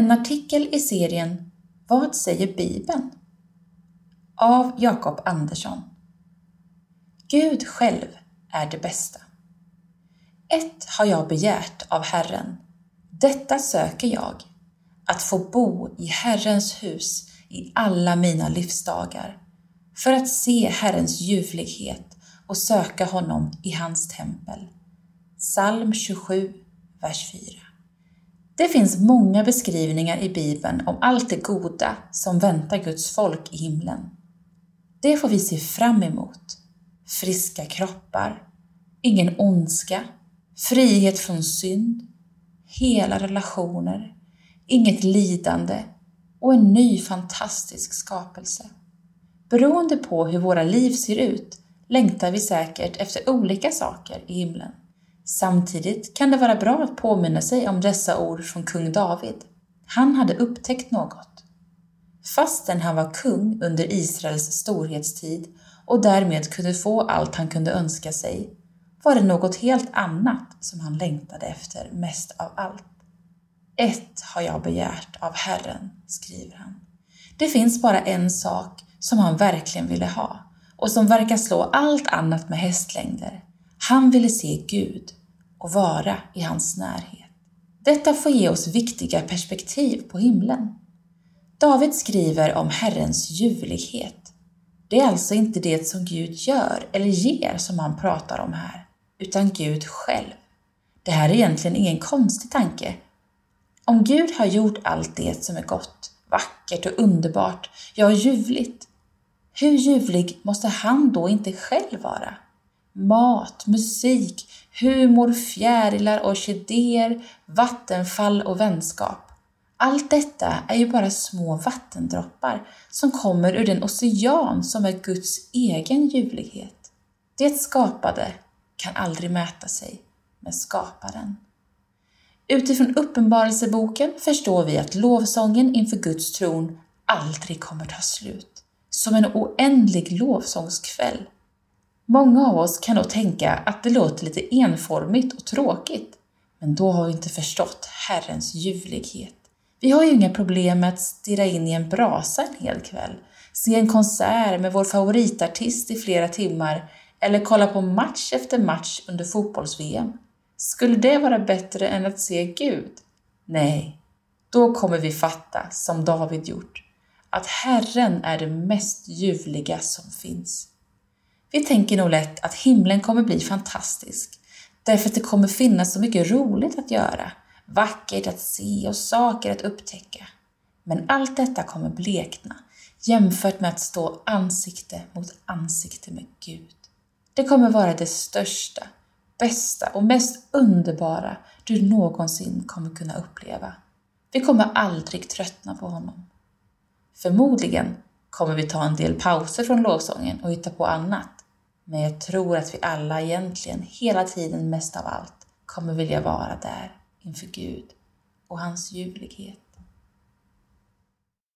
En artikel i serien Vad säger Bibeln? Av Jakob Andersson. Gud själv är det bästa. Ett har jag begärt av Herren, detta söker jag, att få bo i Herrens hus i alla mina livsdagar, för att se Herrens ljuvlighet och söka honom i hans tempel. Psalm 27, vers 4. Det finns många beskrivningar i Bibeln om allt det goda som väntar Guds folk i himlen. Det får vi se fram emot. Friska kroppar, ingen ondska, frihet från synd, hela relationer, inget lidande och en ny fantastisk skapelse. Beroende på hur våra liv ser ut längtar vi säkert efter olika saker i himlen. Samtidigt kan det vara bra att påminna sig om dessa ord från kung David. Han hade upptäckt något. Fastän han var kung under Israels storhetstid och därmed kunde få allt han kunde önska sig, var det något helt annat som han längtade efter mest av allt. Ett har jag begärt av Herren, skriver han. Det finns bara en sak som han verkligen ville ha och som verkar slå allt annat med hästlängder. Han ville se Gud och vara i hans närhet. Detta får ge oss viktiga perspektiv på himlen. David skriver om Herrens ljuvlighet. Det är alltså inte det som Gud gör eller ger som han pratar om här, utan Gud själv. Det här är egentligen ingen konstig tanke. Om Gud har gjort allt det som är gott, vackert och underbart, ja, ljuvligt, hur ljuvlig måste han då inte själv vara? Mat, musik, humor, fjärilar, orkidéer, vattenfall och vänskap. Allt detta är ju bara små vattendroppar som kommer ur den ocean som är Guds egen ljuvlighet. Det skapade kan aldrig mäta sig med skaparen. Utifrån Uppenbarelseboken förstår vi att lovsången inför Guds tron aldrig kommer ta slut. Som en oändlig lovsångskväll. Många av oss kan nog tänka att det låter lite enformigt och tråkigt, men då har vi inte förstått Herrens ljuvlighet. Vi har ju inga problem med att stirra in i en brasa en hel kväll, se en konsert med vår favoritartist i flera timmar eller kolla på match efter match under fotbolls-VM. Skulle det vara bättre än att se Gud? Nej, då kommer vi fatta, som David gjort, att Herren är det mest ljuvliga som finns. Vi tänker nog lätt att himlen kommer bli fantastisk, därför att det kommer finnas så mycket roligt att göra, vackert att se och saker att upptäcka. Men allt detta kommer blekna jämfört med att stå ansikte mot ansikte med Gud. Det kommer vara det största, bästa och mest underbara du någonsin kommer kunna uppleva. Vi kommer aldrig tröttna på honom. Förmodligen kommer vi ta en del pauser från lovsången och hitta på annat. Men jag tror att vi alla egentligen hela tiden mest av allt kommer vilja vara där inför Gud och hans ljuvlighet.